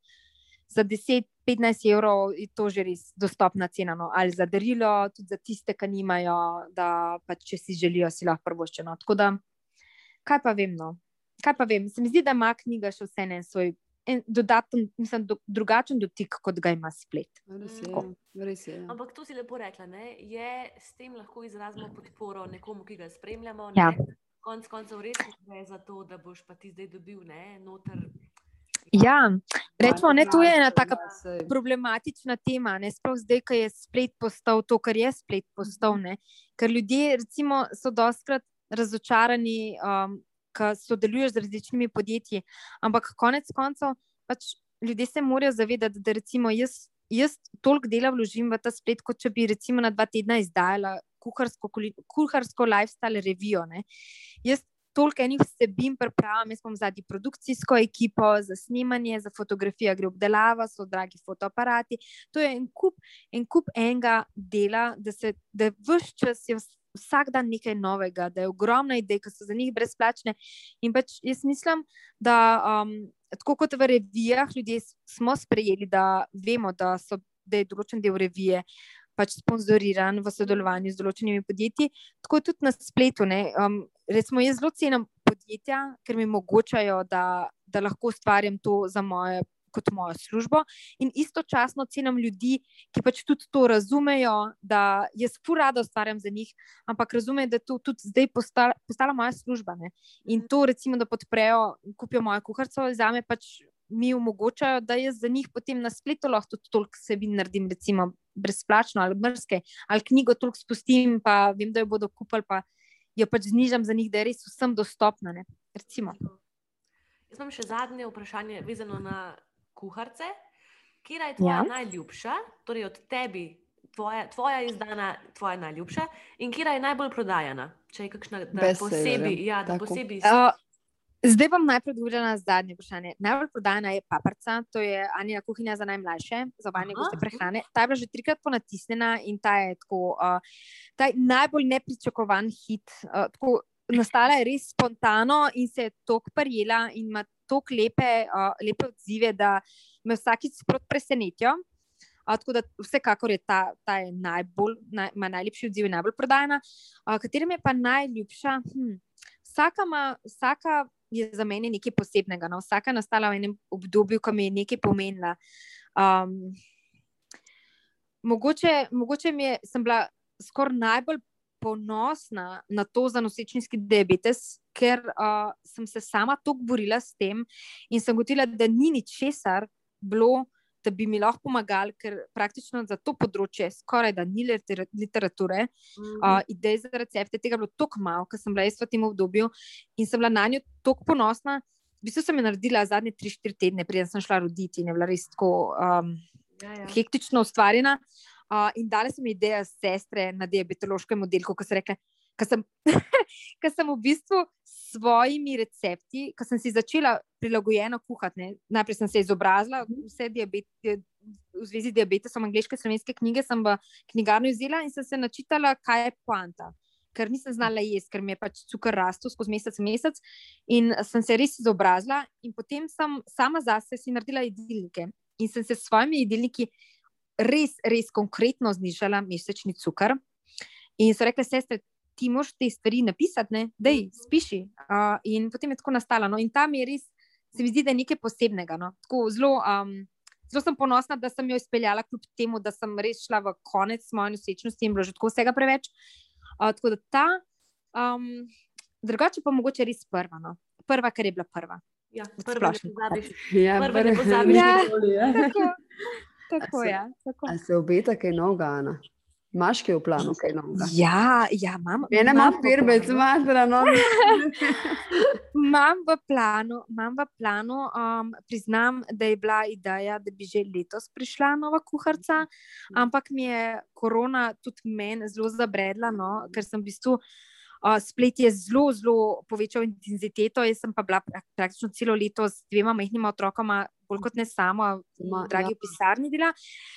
C: za 10-15 evrov je to že res dostopna cena. No, ali za darilo, tudi za tiste, ki nimajo, da pač, če si želijo, si lahko prvoščijo. No. Tako da, kaj pa vem. No? Kaj pa vem, se mi zdi, da ima knjiga še vse en svoj en dodaten, mislim, do, drugačen dotik, kot ga ima splet.
B: Res je. Res je. ja.
A: Ampak to si lepo rekla, ne? je s tem lahko izrazimo podporo nekomu, ki ga spremljamo.
C: Ja.
A: Ne? Konec koncev res gre za to, da boš pa ti zdaj dobil ne, noter.
C: Ja, rečemo, ne, to je ena
B: Ja,
C: taka
B: sej.
C: problematična tema, ne sploh zdaj, ko je splet postal to, kar je splet postal. Ne? Ker ljudje recimo, so dostkrat razočarani, um, ko sodeluješ z različnimi podjetji, ampak konec koncev pač ljudje se morajo zavedati, da recimo jaz, jaz toliko dela vložim v ta splet, kot če bi recimo na dva tedna izdajala kuharsko, kuharsko lifestyle revijo. Ne? Jaz toliko enih vsebin pripravljam, jaz imam zadnji produkcijsko ekipo za snemanje, za fotografijo, gre obdelava, so dragi fotoaparati. To je en kup, en kup enega dela, da se da vse čas je vs- vsak dan nekaj novega, da je ogromno idej, ki so za njih brezplačne. In pač jaz mislim, da um, tako kot v revijah, ljudje smo sprejeli, da vemo, da, so, da je določen del revije. Pač sponzoriran v sodelovanju z določenimi podjetji, tako tudi na spletu. ne, Um, recimo, jaz zelo cenim podjetja, ker mi omogočajo, da, da lahko ustvarjam to za moje kot mojo službo. In istočasno cenim ljudi, ki pač tudi to razumejo, da jaz furado ustvarjam za njih, ampak razumejo, da je to tudi zdaj postala, postala moja služba. Ne? In to, recimo, da podprejo, kupijo moje kuharce, za me pač mi omogočajo, da jaz za njih potem na spletu lahko tudi toliko sebi naredim, recimo brezplačno ali brske, ali knjigo toliko spustim, pa vem, da jo bodo kupili, pa jo pač znižam za njih, da je res vsem dostopna. Ne? Recimo.
A: Jaz imam še zadnje vprašanje, vezano na kuharce. Kje je tvoja ja. najljubša, torej od tebi, tvoja, tvoja izdana, tvoja najljubša, in kje je najbolj prodajana? Če je kakšna posebej, ja, posebej. Uh,
C: Zdaj bom najprej odgovorila na zadnje vprašanje. Najbolj prodajna je paprika, to je Anja kuhinja za najmlajše, za vanje goste prehrane. Ta je bila že trikrat ponatisnjena in ta je tako, uh, ta je najbolj nepričakovan hit. Uh, tako, nastala je res spontano in se je tako prijela in ima tako lepe, uh, lepe odzive, da me vsakič sprot presenetijo. Uh, tako da vsekakor je ta, ta je najbolj, naj, ima najlepši odziv in najbolj prodajna. Uh, Katerim je pa najljubša? Hm. Vsaka, ma, vsaka je za mene nekaj posebnega. No? Vsaka nastala v enem obdobju, ko mi je nekaj pomenila. Um, mogoče, mogoče mi je, sem bila skoraj najbolj ponosna na to za nosečniški diabetes, ker uh, sem se sama tako borila s tem in sem gotovila, da ni ničesar bilo da bi mi lahko pomagali, ker praktično za to področje skoraj da ni literature, mm -hmm. uh, idej za recepte, tega je bilo tako malo, ker sem bila jaz v tem obdobju in sem bila na njo tako ponosna. V bistvu sem jo naredila zadnje 3-4 tedne, preden sem šla roditi in je bila res tako um, ja, ja. hektično ustvarjena. Uh, in dale sem idejo sestre na diabetološkem oddelku, ko so rekle, ker sem, sem v bistvu s svojimi recepti, ko sem si začela prilagojeno kuhati. Ne. Najprej sem se izobrazila, vse diabet, v zvezi z diabetesom, angliške, slovenske knjige sem v knjigarni vzela in sem se načitala, kaj je poanta. Ker nisem znala jesti, ker mi je pač cukor rastel skozi mesec in mesec. In sem se res izobrazila, in potem sem sama zase si naredila jedilnike. In sem se s svojimi jedilniki res, res konkretno znižala mesečni cukor. In so rekli, sestre, ti moš te stvari napisati, da jih spiši. Uh, in potem je tako nastalo. No? In tam je res, se mi zdi, da je nekaj posebnega. No? Zelo, um, zelo sem ponosna, da sem jo izpeljala, kljub temu, da sem res šla v konec svoje nosečnosti in bilo že tako vsega preveč. Uh, tako da ta, um, drugače pa mogoče res prva. No? Prva, ker je bila prva.
A: Ja, prva, ne pozabiš. Ja, prva, ne pozabiš. Ja, ja.
C: tako, tako, ja, tako.
B: A se obeta kaj novega, Ana? Imáš kaj v planu, kaj novega?
C: Ja, ja imam.
B: Ena ima firme, zmatra, no.
C: Imam v planu, imam v planu um, priznam, da je bila ideja, da bi že letos prišla nova kuharca, ampak mi je korona tudi meni zelo zabredla, no, ker sem v bistvu. Uh, splet je zelo, zelo povečal intenziteto. Jaz sem pa bila praktično celo leto s dvema majhnima otrokoma, bolj kot ne sama, v dragi ja. pisarni dela.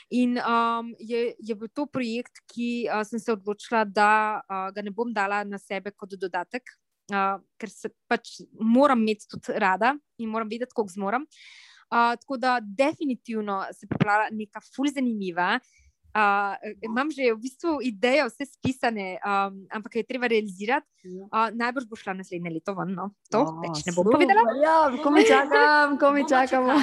C: In um, je, je bil to projekt, ki uh, sem se odločila, da uh, ga ne bom dala na sebe kot dodatek, uh, ker se pač moram imeti tudi rada in moram vedeti, kako zmorem. Uh, tako da, definitivno se je pripravila neka fulj zanimiva. Uh, imam že v bistvu ideje, vse spisane, um, ampak je treba realizirati. Uh, najbrž bo šla naslednje leto ven, no, to oh, več ne bom povedala.
B: Ja, ko mi čakam, ko mi čakamo.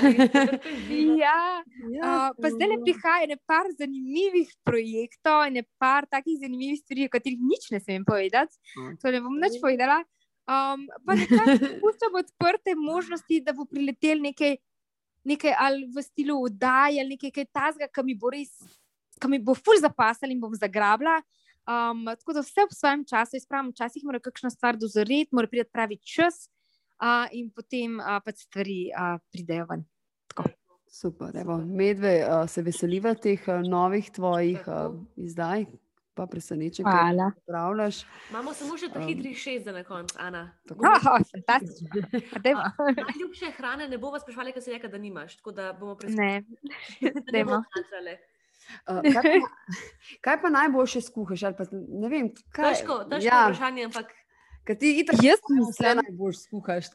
C: ja, uh, pa zdaj le prihaja nekaj zanimivih projektov nekaj takih zanimivih stvari, o katerih nič ne smem povedati. To ne bom več povedala. Um, pa nekaj puščam odprte možnosti, da bo priletel nekaj, nekaj ali v stilu oddaje ali nekaj tasga, ki mi bo res ki mi bo ful zapasal in bom zagrabila. Um, tako da vse v svojem času, izpravim, včasih mora kakšna stvar dozoreti, mora priti pravi čas uh, in potem uh, pač stvari uh, pridejo ven. Tako.
B: Super, evo, medve, uh, se veseliva teh uh, novih tvojih uh, izdaj, pa presenečen, kaj ti pravljaš.
A: Imamo samo še ta hitri šest za na konec, Ana.
C: Oh, fantastično.
A: Najljubše hrane ne bomo sprašvali, ker se reka, da nimaš, tako da bomo
C: presenečeni. Ne, ne bomo.
B: Uh, kaj, pa, kaj pa najboljše skuhaš? Pa, vem, kaj,
A: težko, težko ja. vprašanje, ampak.
B: Ti itak,
C: jaz mislim,
B: da najbolj skuhaš.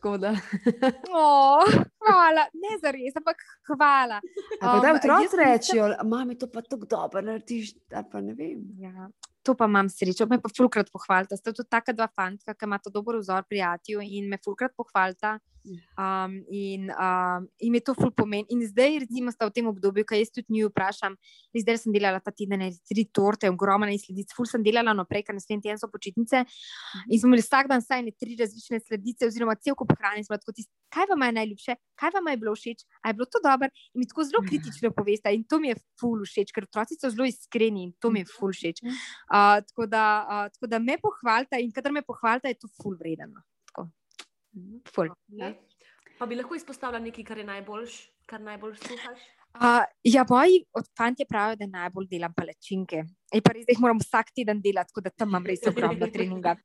C: oh, hvala, ne za res, ampak hvala.
B: Ampak da
C: Um,
B: otroci rečejo, mami, to pa tako dobro narediš, ali pa ne vem.
C: Ja, to pa imam srečo, me pa fulkrat pohvalita. Sta tudi taka dva fanta, ki imata dober vzor prijateljev in me fulkrat pohvalita. Um, in um, jim je to ful pomen. In zdaj, recimo, sta v tem obdobju, ki jaz tudi njiju vprašam, zdaj sem delala ta teden tri torte, ogromne sledice, ful sem delala naprej, ker naslednji teden so počitnice. In smo imeli vsak dan vsaj ene tri različne sledice, oziroma cel kup hrane. tako tist, Kaj vam je najljubše, kaj vam je bilo všeč, a je bilo to dobro? In mi tako zelo kritično poveste. In to mi je ful všeč, ker otroci so zelo iskreni in to mi je ful všeč. Uh, tako, da, uh, tako da me pohvalite in kadar me pohvalite, je to ful vredno. Tako. Ful.
A: Ne? Pa bi lahko izpostavila nekaj, kar je najboljš, kar najbolj sluhaš.
C: Uh, ja, moji od fantje pravijo, da najbolj delam palačinke. In pa res, da jih moram vsak teden delati, tako da tam imam res ogromno treninga.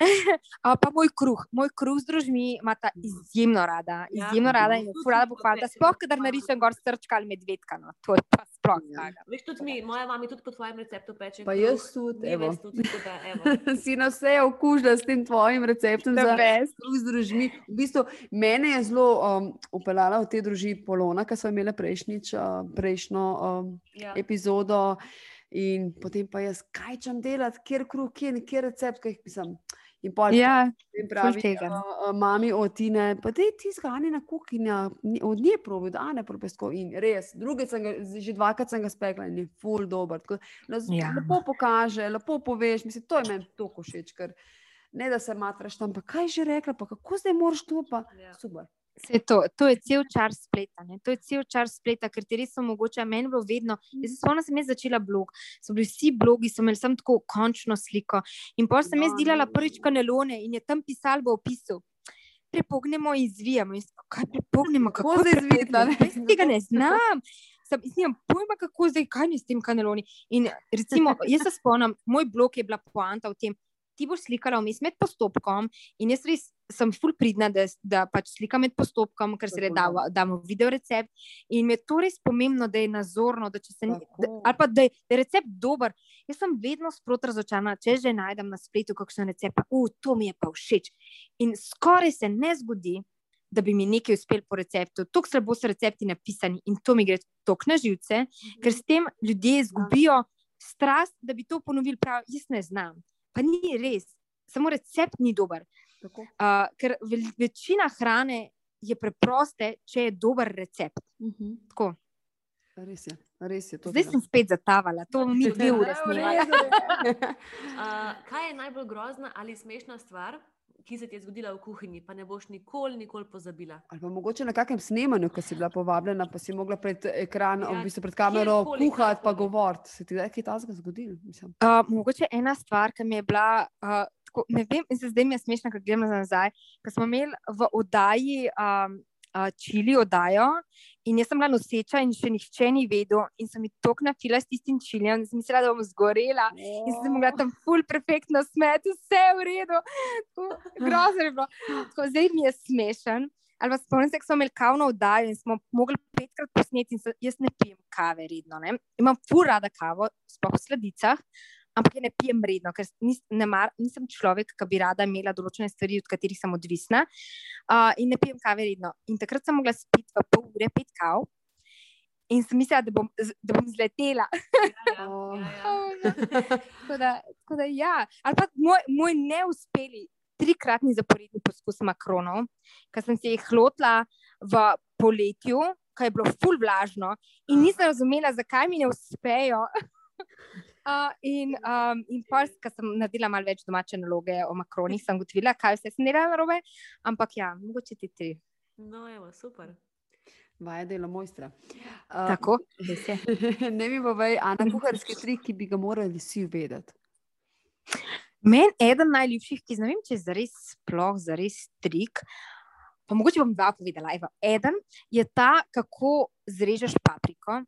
C: pa moj kruh, moj kruh z družmi ima ta izjemno rada,
A: Ja,
C: izjemno rada in ful rada
A: pečem,
C: Sploh, kadar narišem gor srčka ali medvedka, no, to je pa sploh
B: Ja.
A: Veš, tudi mi, moja mama tudi po tvojem receptu peče.
B: Pa
A: kruh,
B: jaz tudi, evo.
A: Tudi, da, evo.
B: si na vse okužila s tem tvojim receptom za kruh z družmi. V bistvu, mene je zelo um, upeljala v te družbi Polona, ki smo imeli prejšnjič, uh, prejšnjo um,
A: Ja.
B: epizodo. In potem pa jaz, kaj čem delati, kjer kruh, kjer, kjer recept, kaj jih pisam. In pol
C: Ja,
B: potem pravi,
C: tega.
B: uh, mami od Tine, pa te ti zgani na kuhinja, od nje probi, da ne probesko. In res, drugič sem ga, že dvakrat sem ga spekla in je full dober. Tako, z-
C: Ja.
B: Lepo pokaže, lepo poveš, mislim, to je meni tako všeč, ker ne da se matraš tam, pa kaj že rekla, pa kako zdaj moraš to, pa
A: Ja.
B: super.
C: Vse to, to je cel čar spleta. Ne? To je cel čar spleta, ker ti res omogoča. Meni je bilo vedno, jaz se spomnim, da sem jaz začela blog. So bili vsi blogi, so imeli samo tako končno sliko. In pa sem jaz
B: Ja,
C: delala
B: ne,
C: prvič kanelone in je tam pisalo v opisu. Prepognemo in zvijamo. In sem, kaj prepognemo,
B: Kako ne?
C: prepognemo? Jaz tega ne znam. Sem, jaz nimam pojma, kako zdaj, kaj je s tem kaneloni. In recimo, jaz se spomnim, moj blog je bila poanta v tem, ti boš slikala vmes med postopkom in jaz res sem full pridna, da, da pač slikam med postopkom, ker se
B: Tako,
C: da, damo video recept. In mi je to res pomembno, da je nazorno, da se ni, da,
B: Tako.
C: ali pa da je, da je recept dober. Jaz sem vedno sprot razočarana, če že najdem na spletu kakšen recept, pa uh, to mi je pa všeč. In skoraj se ne zgodi, da bi mi nekaj uspel po receptu. Tako slabo so recepti napisani in to mi gre tok na živce, ker s tem ljudje izgubijo strast, da bi to ponovili prav. Jaz ne znam. Pa ni res, samo recept ni dober.
B: Tako.
C: Uh, ker ve večina hrane je preproste, če je dober recept.
B: Mhm.
C: Tako.
B: Res je, res je to.
C: Zdaj sem spet zatavala, to mi snemali.
B: redu.
A: Uh, kaj je najbolj grozna ali smešna stvar, ki se ti je zgodila v kuhinji, pa ne boš nikoli, nikoli pozabila?
B: Ali pa mogoče na kakšnem snemanju, ko si bila povabljena, pa si mogla pred ekran,
A: Ja,
B: v bistvu pred kamero kuhati, pa govoriti. Se ti je kaj takega zgodilo?
C: Uh, mogoče ena stvar, ki mi je bila, uh, tako, ne vem, zdaj mi je smešno, gledam za nazaj. Ko smo imeli v oddaji um, uh, čili oddajo in jaz sem bila noseča in še nihče ni vedel, in sem mi tok nafila s tistim čilijem, da sem mislila, da bom zgorela. In sem se mogla tam ful perfektno smeti, vse v redu. Tako Grozno je bilo. Tako, zdaj mi je smešen. Ali pa spomnim se, ko smo imeli kavno oddajo in smo mogli petkrat posneti, in se, jaz ne pijem kave redno. Ne? Imam ful rada kavo, sploh v sladicah, ampak je ne pijem redno, ker nis, ne mar, nisem človek, ki bi rada imela določene stvari, od katerih sem odvisna. Uh, in ne pijem kave redno. In takrat sem mogla spiti v pol ure pet kav. In sem mislila, da bom, da bom zletela.
A: Ja, ja, ja, ja.
C: tako, da, tako da, ja. Ali pa moj, moj neuspeli trikratni zaporedni poskus makronov, ki sem se jih lotila v poletju, ko je bilo ful vlažno in nisem razumela, zakaj mi ne uspejo. Uh, in um, in pa, ko sem naredila malo več domače naloge o makronih, sem ugotovila, kaj vse sem delala narobe. Ampak ja, mogoče ti tri.
A: No, evo, super.
B: Vaje delo mojstra. Uh,
C: Tako, res je.
B: ne mi povej, Ana, kuharski trik, ki bi ga morali vsi vedeti.
C: Meni eden najljubših, ki ne vem, če je zares sploh zares trik. Pa mogoče bom dva povedala. Evo. Eden je ta, kako zrežeš papriko,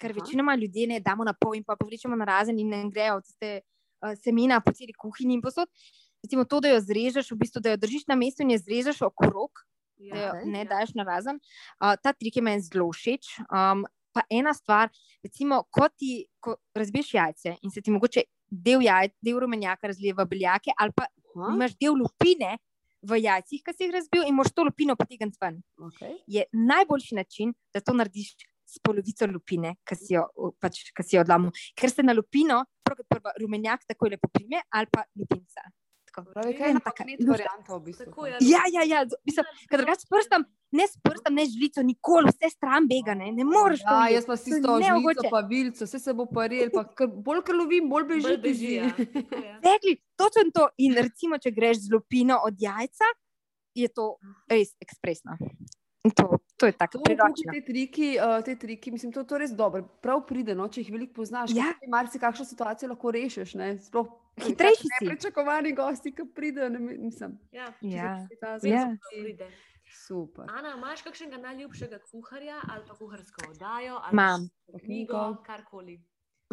C: ker
B: Aha.
C: večinoma ljudje ne damo na pol in pa povlečemo na razen in ne grejo tiste uh, semena po celi kuhinji in posod. Recimo to, da jo zrežeš, v bistvu, da jo držiš na mestu in jo zrežeš okrog, da jo ne daš na razen. Uh, ta trik je meni zelo všeč. Um, pa ena stvar, recimo, ko ti ko razbiješ jajce in se ti mogoče del jajc, del rumenjaka razlije v beljake, ali pa
B: Aha.
C: imaš del lupine, v jajcih, ki si jih razbil, in moš to lupino potegniti ven.
B: Okay.
C: Je najboljši način, da to narediš s polovico lupine, ki si jo, pač, ki si jo odlomil. Ker se na lupino, prvo rumenjak tako lepo prime, ali pa lupinca. Tako.
B: Pravi, kaj je
C: taka
B: varianta v bistvu.
A: Tako je.
C: Ja, ja, ja. Mislim, ker drugače s prstom, ne s prstom, ne z žlico, nikoli vse stran bega, ne, ne moreš. to
B: Ja, jaz pa si to žlico, pa vilco, vse se bo paril, pa kar, bolj kar lovim, bolj beži.
A: Bolj beži, ja.
C: Rekli, točno to. In recimo, če greš z lupino od jajca, je to res ekspresno. In To, to je tako priročno.
B: te triki, uh, te triki, mislim, to, to je res dobro. Prav pride, no, če jih veliko poznaš.
C: Ja.
B: Ja. Mar si kakšno situacijo lahko rešiš. Ne? Sploh
C: Hitrejši si.
B: Nepričakovani gosti, ki pridejo. Ne, mi- mislim,
A: Ja.
C: Ja.
B: ta
C: Ja.
B: zgodi,
A: To pride.
B: Super.
A: Ana, imaš kakšnega najljubšega kuharja ali pa kuharsko oddajo? Ali
C: Imam.
A: pa knjigo, karkoli.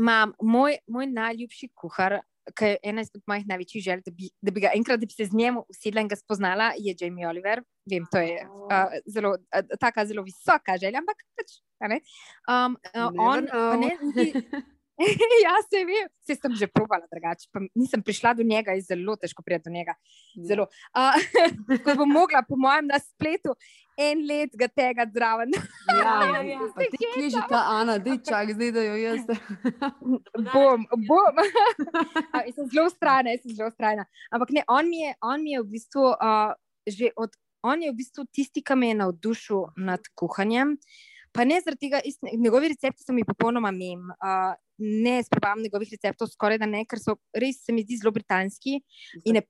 C: Imam moj, moj najljubši kuhar, ki je ena izmed mojih največjih želj, da bi, da bi ga enkrat, da bi se z njim usedla in ga spoznala, je Jamie Oliver. Vem, to je uh, zelo, uh, taka zelo visoka želja, ampak pač. Um, uh, on, ne, niti, ja, se vem, vse sem že probala drugače, pa nisem prišla do njega, je zelo težko priti do njega. Zelo. Uh, ko bom mogla, po mojem, na spletu en let ga tega zraven.
B: Ja,
A: Ja, ja.
B: ti že ta Ana, da čak, zdaj da jo jaz.
C: bom, bom. A, sem zelo ustrajna, jaz sem zelo ustrajna. Ampak ne, on mi je, on mi je v bistvu uh, že od. On je v bistvu tisti, ki me je navdušil nad kuhanjem. Pa ne zaradi tega, ne- njegovi recepti so mi popolnoma mem. Uh, ne sprobam njegovih receptov, skoraj da ne, ker so res, se mi zdi, zelo britanski in ne,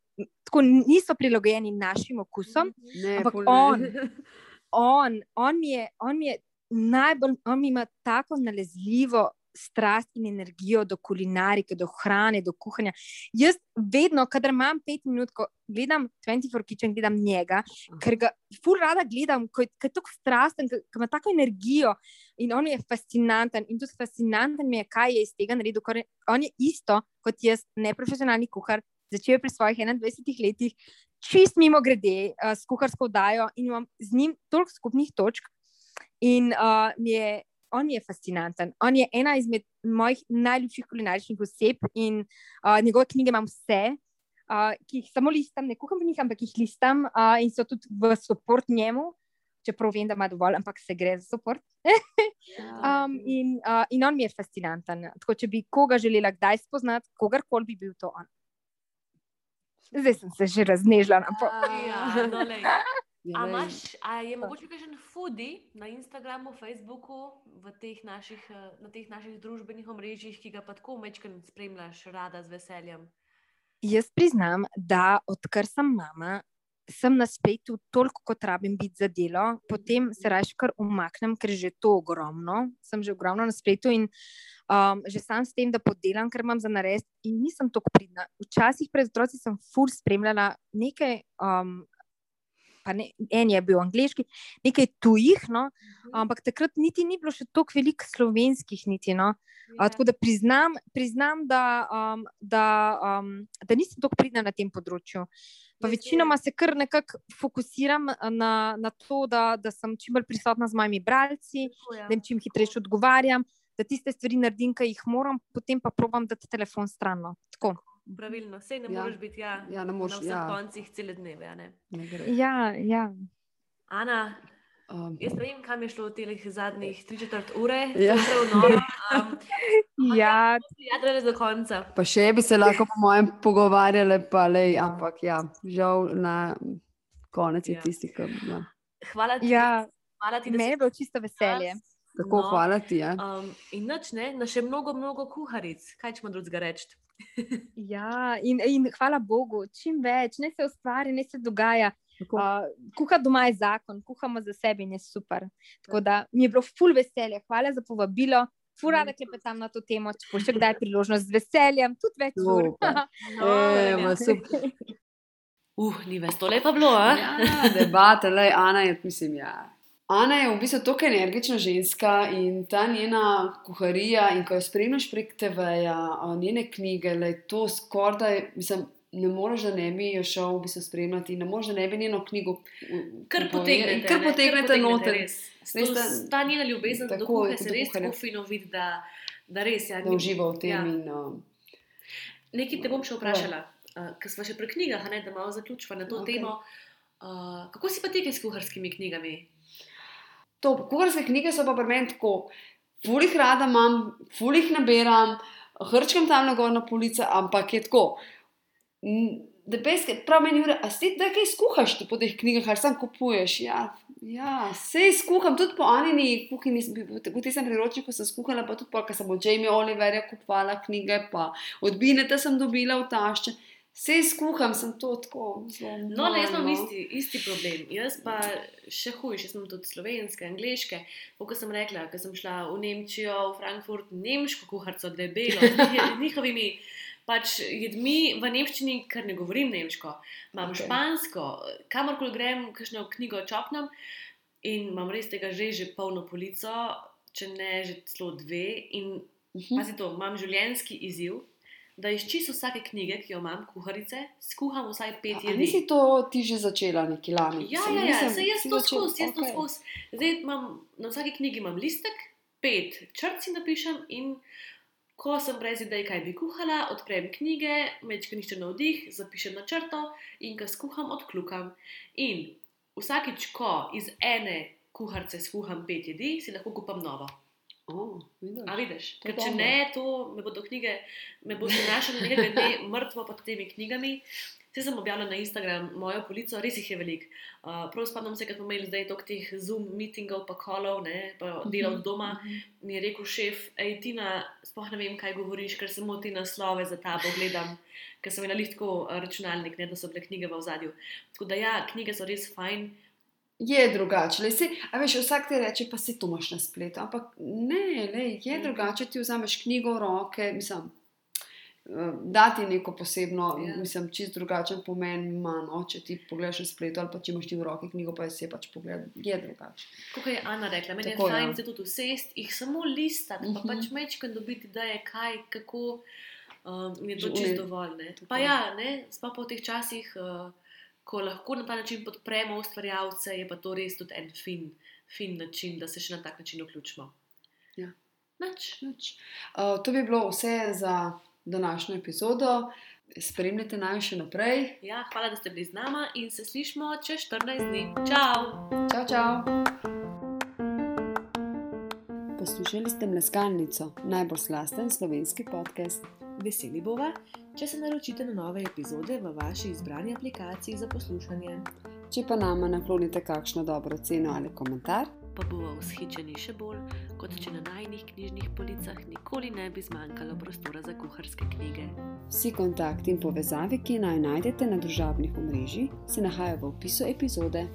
C: tako niso prilagojeni našim okusom.
B: Ne,
C: Ampak
B: ne.
C: on. on, on, mi je, on mi je najbolj, on mi ima tako nalezljivo strast in energijo do kulinarike, do hrane, do kuhanja. Jaz vedno, kadar imam pet minut, ko gledam 24 Kitchen, gledam njega, ker ga ful rada gledam, ko je, je tako strasten, ko ima tako energijo in on je fascinanten. In tudi fascinanten mi je, kaj je iz tega naredil. ker On je isto kot jaz, neprofesionalni kuhar, začel je pri svojih 21 letih, čist mimo grede, uh, s kuharsko dajo in imam z njim toliko skupnih točk. In uh, mi je, on je fascinanten. On je ena izmed mojih najljubših kulinaričnih oseb in uh, njegove knjige imam vse. Uh, ki jih samo listam, ne kuham v njih, ampak jih listam uh, in so tudi v podpor njemu, čeprav vem, da ima dovolj, ampak se gre za podpor. Um, in, uh, in on mi je fascinanten. Tako, če bi koga želela kdaj spoznati, kogarkoli bi bil to on. Zdaj sem se že raznežila.
A: Ja, no.
B: Ja,
A: A,
B: lej.
A: imaš, a je mogoče kakšen foodie na Instagramu, Facebooku, teh naših, eh, na teh naših družbenih omrežjih, ki ga pa tako mečken spremljaš, rada z veseljem?
C: Jaz priznam, da odkar sem mama, sem na spletu toliko, kot rabim biti za delo, potem se raje kar umaknem, ker je že to ogromno. Sem že ogromno na spletu in um, že sam s tem, da podelam, ker imam za narediti, in nisem tako pridna. Včasih pred otroci sem ful spremljala nekaj. Um, Pa ne, en je bil angliški, nekaj tujih, no, ampak takrat niti ni bilo še toliko veliko slovenskih, niti, no. A, tako da priznam, priznam da, um, da, um, da nisem tako pridna na tem področju. Pa večinoma se kar nekako fokusiram na, na to, da, da sem čim bolj prisotna z mojimi bralci,
A: Tako, ja.
C: da jim čim hitreje odgovarjam, da tiste stvari naredim, ki jih moram, potem pa probam dati telefon stran. no. Tako.
A: Pravilno, vse ne
B: Ja.
A: moreš biti ja,
B: Ja, ne moreš,
A: na vseh
B: ja.
A: koncih cele dneve. a ne.
B: Ne gre.
C: Ja, ja.
A: Ana,
B: Um,
A: jaz ne vem, kam je šlo v teh zadnjih tri četrt ure,
B: Ja.
A: ja. noro. Um,
C: ja
A: Jadrale do konca.
B: pa še bi se lahko, po mojem, pogovarjali, pa lej, ampak ja, žal na konec je
A: Ja.
B: tisti, ki. Ja.
A: Hvala ti,
C: ja,
A: hvala ti da
C: meni je
A: si
C: bilo čisto veselje.
B: Tako,
A: No.
B: hvala ti. Ja.
A: Um, in noč ne, na še mnogo, mnogo kuharic. Kaj ćemo drugega reči?
C: Ja, in, in hvala Bogu, čim več, ne se ustvari, ne se dogaja.
B: Tako.
C: Uh, kuha doma je zakon, kuhamo za sebe in je super. Tako da mi je bilo ful veselje, hvala za povabilo. Ful rada klepetam na to temo, če bo še kdaj priložnost z veseljem, tudi več ur.
A: No,
B: Evo, super.
A: Uh, ni več to lepa bilo, a?
B: Ja, debata, lej, Ana je, mislim, ja. Ana je v bistvu tako energična ženska in ta njena kuharija, in ko jo spremljaš prek TV-ja, njene knjige, lej, to skoraj, mislim, ne moreš, da ne bi jo šel v bistvu spremljati, ne moreš, da ne bi njeno knjigo
A: Kar potegnete.
B: Kar potegnete noter.
A: res.
B: Res
A: To,
B: ta-
A: njena ljubezen
B: tako,
A: kuhe
B: tudi
A: se res tako fino vidi, da, da res je.
B: Da uživa v tem.
A: Ja.
B: In, um,
A: Nekaj te bom še vprašala, uh, ker smo še pri knjigah, ne, da malo zaključiva na to okay. temo. Uh, kako si pa ti s kuharskimi knjigami?
B: To, kuharske knjige so pa pri meni tako, fulih rada imam, fulih nabiram, hrčkam tam na gor na police, ampak je tako. peske, prav meni je, a si da kaj skuhaš po teh knjigah, ali sam kupuješ. Ja, ja vse skuham, tudi po Anini kuhinji, v tistem priročniku sem skuhala, pa tudi po, ker sem od Jamie Oliverja kupovala knjige, pa od Bineta sem dobila v tašče. Vse skuham, sem to tako zelo.
A: No, ne, jaz imam isti, isti problem. Jaz pa še hujše, jaz imam tudi slovenske, angliške. Kot sem rekla, ko sem šla v Nemčijo, v Frankfurt, nemško kuharico, debelo, z njih- z njihovimi pač jedmi v nemščini, ker ne govorim nemško. Imam okay. špansko, kamorkoli grem, kakšno knjigo čopnem in imam res tega že, že polno polico, če ne že celo dve. In
B: Mhm.
A: pazi to, imam življenjski izziv. Da iz čisto vsake knjige, ki jo imam, kuharice, skuham vsaj pet jedi.
B: nisi to ti že začela neki lani?
A: Ja, ja, ja, saj jaz
B: si
A: to skozi, jaz to
B: okej.
A: skozi. Zdaj imam na vsaki knjigi imam listek, pet črc si napišem in ko sem brez idej, kaj bi kuhala, odprem knjige, mečkam nišče na vdih, zapišem na črto in ko skuham, odklukam. In vsakič, ko iz ene kuharice skuham pet jedi, si lahko kupam novo.
B: O, vidiš.
A: A vidiš? Ker če ne, to me bodo knjige, me boste našli nekaj dne mrtvo pod temi knjigami. Vse sem objavila na Instagram, mojo polico, res jih je veliko. Uh, prav spomnim se, kad smo imeli zdaj toliko teh Zoom meetingov, pa kolov, ne, pa dela od doma.
B: Mhm.
A: Mi je rekel šef, hej, Tina, sploh ne vem, kaj govoriš, ker samo te naslove za tabo gledam, ker sem imela lihtko računalnik, ne, da so bile knjige v ozadju. Tako da ja, knjige so res fajn.
B: Je drugače. lej, saj- A veš, vsak ti reče, pa si to imaš na spletu. Ampak ne, lej, je
A: Mhm.
B: drugače. Ti vzameš knjigo v roke, mislim, eh, dati neko posebno,
A: Ja.
B: mislim, čist drugačen pomen ima. No, če ti pogledaš na spletu ali pa če imaš ti v roki knjigo, pa si je pač pogled, je drugače.
A: Kot je Ana rekla, meni je
B: Tako, ja.
A: fajn se tudi usesti, jih samo listati, pa
B: Mhm.
A: pač mečkam dobiti, da je kaj, kako. Um, je to čisto dovolj. Ne? Pa ja, ne, sploh pa v teh časih, uh, ko lahko na ta način podpremo ustvarjalce, je pa to res tudi en fin, fin način, da se še na tak način vključimo.
B: Ja.
A: Nič.
B: Nič. Uh, to bi bilo vse za današnjo epizodo. Spremljajte naj še naprej.
A: Ja, hvala, da ste bili z nami in se slišmo čez 14 dni. Ciao!
B: Čau, čau. Poslušali ste Mleskalnico, najbolj slasten slovenski podcast.
A: Veseli bova, če se naročite na nove epizode v vaši izbrani aplikaciji za poslušanje.
B: Če pa nama naklonite kakšno dobro ceno ali komentar,
A: pa bomo vzhičeni še bolj, kot če na najnih knjižnih policah nikoli ne bi zmanjkalo prostora za kuharske knjige.
B: vsi kontakti in povezave, ki naj najdete na družabnih omrežjih, se nahajajo v opisu epizode.